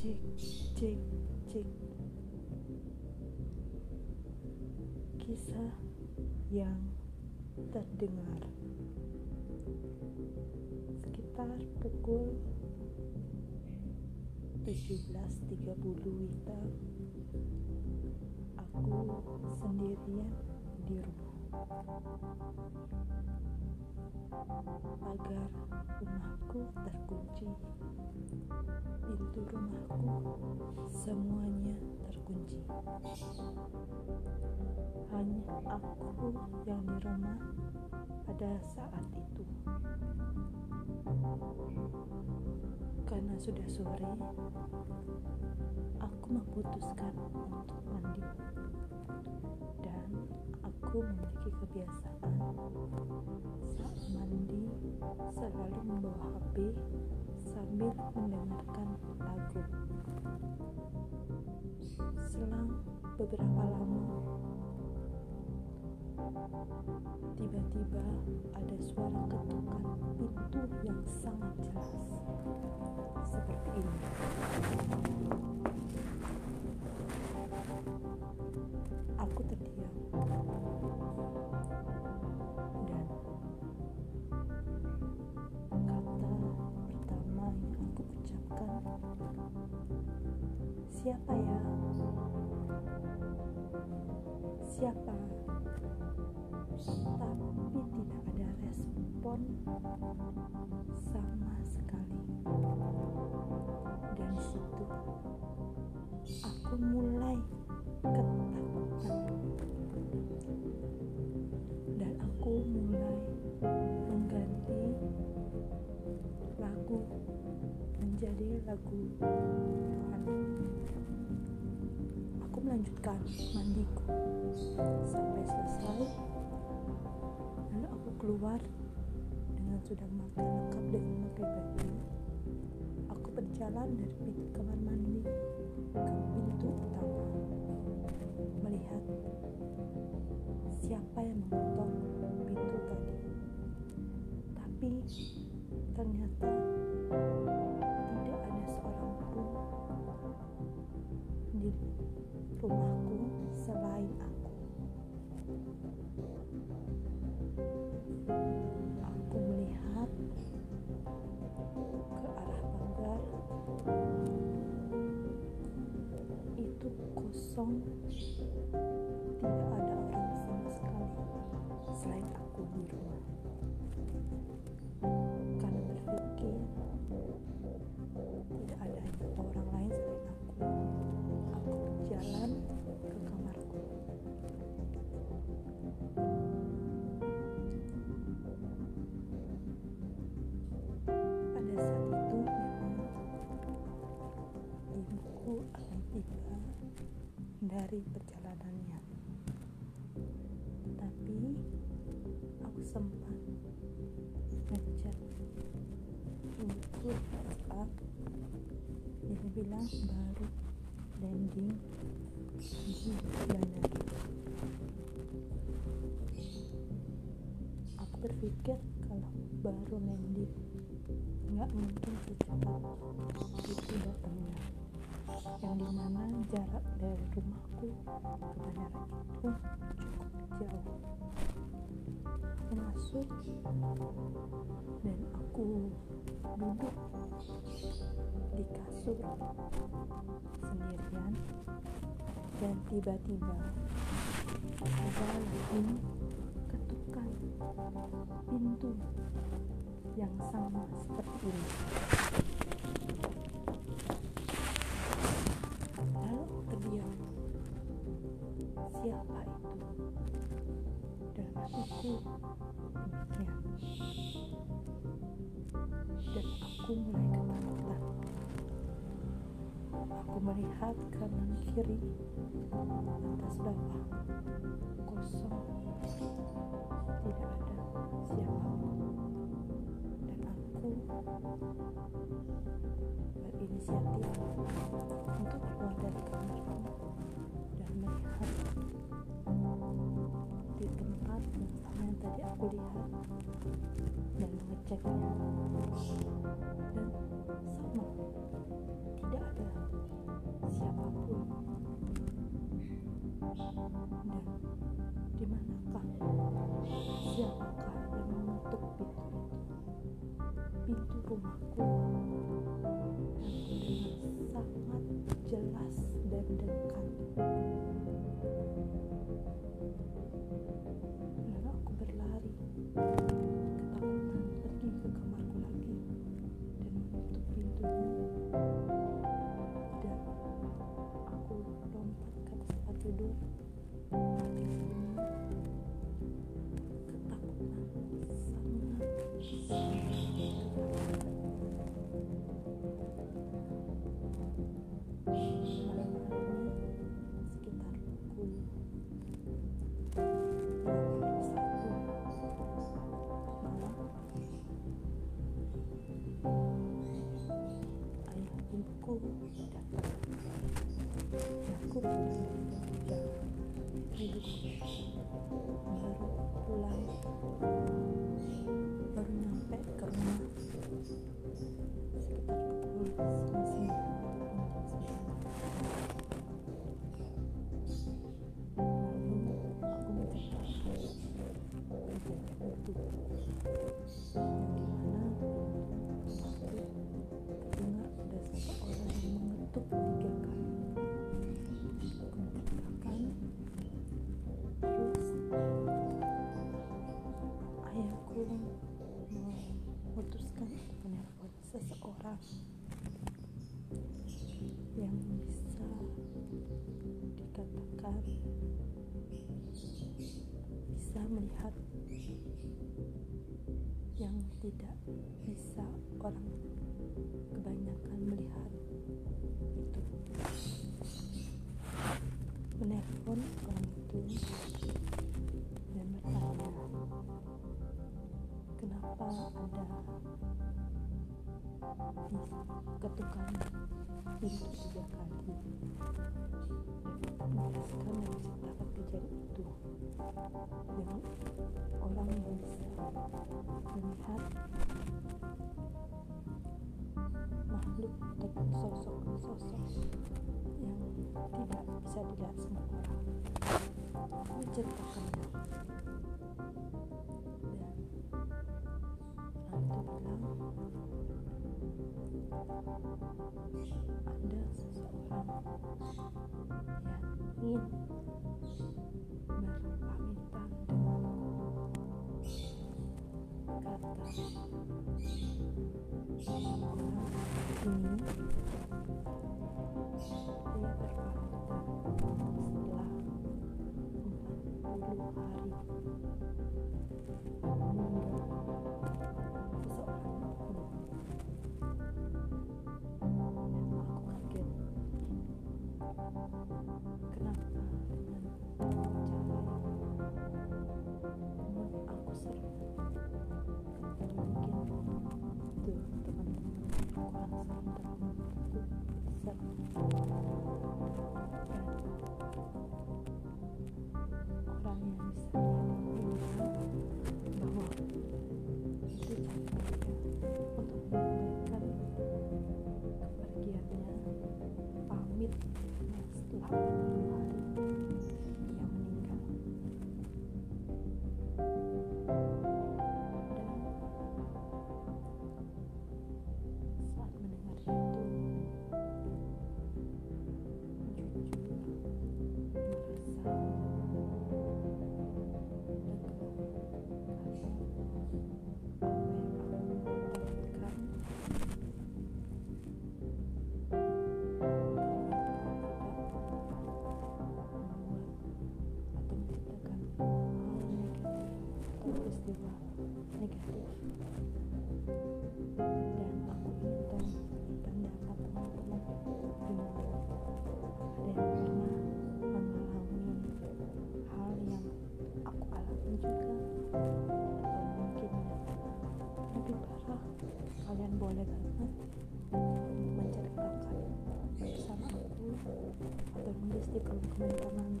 Cek, cek, cek. Kisah yang terdengar sekitar pukul 17.30 Wita aku sendirian di rumah agar rumahku terkunci. Pintu rumahku semuanya terkunci. Hanya aku yang di rumah pada saat itu. Karena sudah sore aku memutuskan untuk mandi aku memiliki kebiasaan. Saat mandi selalu membawa HP sambil mendengarkan lagu. Selang beberapa lama tiba-tiba ada suara ketukan pintu yang sangat jelas. Seperti ini. Aku terdiam siapa ya? Siapa? Tapi tidak ada respon sama sekali. Dan situ aku mulai ketakutan. Dan aku mulai mengganti lagu menjadi lagu aku melanjutkan mandiku. Sampai selesai lalu aku keluar dengan sudah makan lengkap dengan memakai baju. Aku berjalan dari pintu kamar mandi ke pintu utama kosong sempat ngechat ibuku WhatsApp dia bilang baru landing di bandara aku berpikir kalau baru landing nggak mungkin secepat itu datangnya. Yang di mana jarak dari rumahku ke bandara itu cukup jauh masuk. Dan aku duduk di kasur sendirian. Dan tiba-tiba ada lagi ketukan pintu yang sama seperti ini. Lalu terdiam. Siapa itu? Dalam hatiku demikian dan aku mulai ketakutan aku melihat kanan kiri atas bawah kosong. Tidak ada siapa pun. Dan aku berinisiatif aku lihat dan mengeceknya dan sama tidak ada siapa pun. Dan di manakah siapakah yang mengetuk pintu itu? Pintu rumahku. Dan aku dengar sangat jelas dan dekat. you. Melihat yang tidak bisa orang kebanyakan melihat itu menelpon orang itu dan bertanya kenapa ada ketukan tiga kali dan menjelaskan dan menceritakan kejadian itu. Dengan orang yang bisa melihat makhluk ataupun sosok-sosok yang tidak bisa dilihat semua orang. Menceritakannya bilang ada seseorang yang ingin berpamitan denganku kata orang ini dia berpamitan setelah 40 hari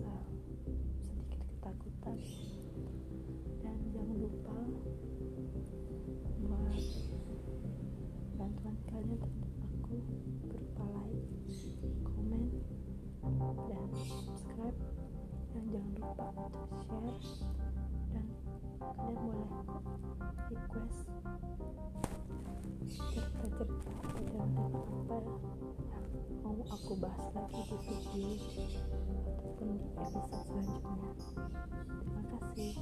merasa sedikit ketakutan dan jangan lupa buat bantuan kalian terhadap aku berupa like, komen, dan subscribe. Dan jangan lupa untuk share kalian boleh request cerita-cerita dan apa yang mau aku bahas lagi di video ataupun di episode selanjutnya terima kasih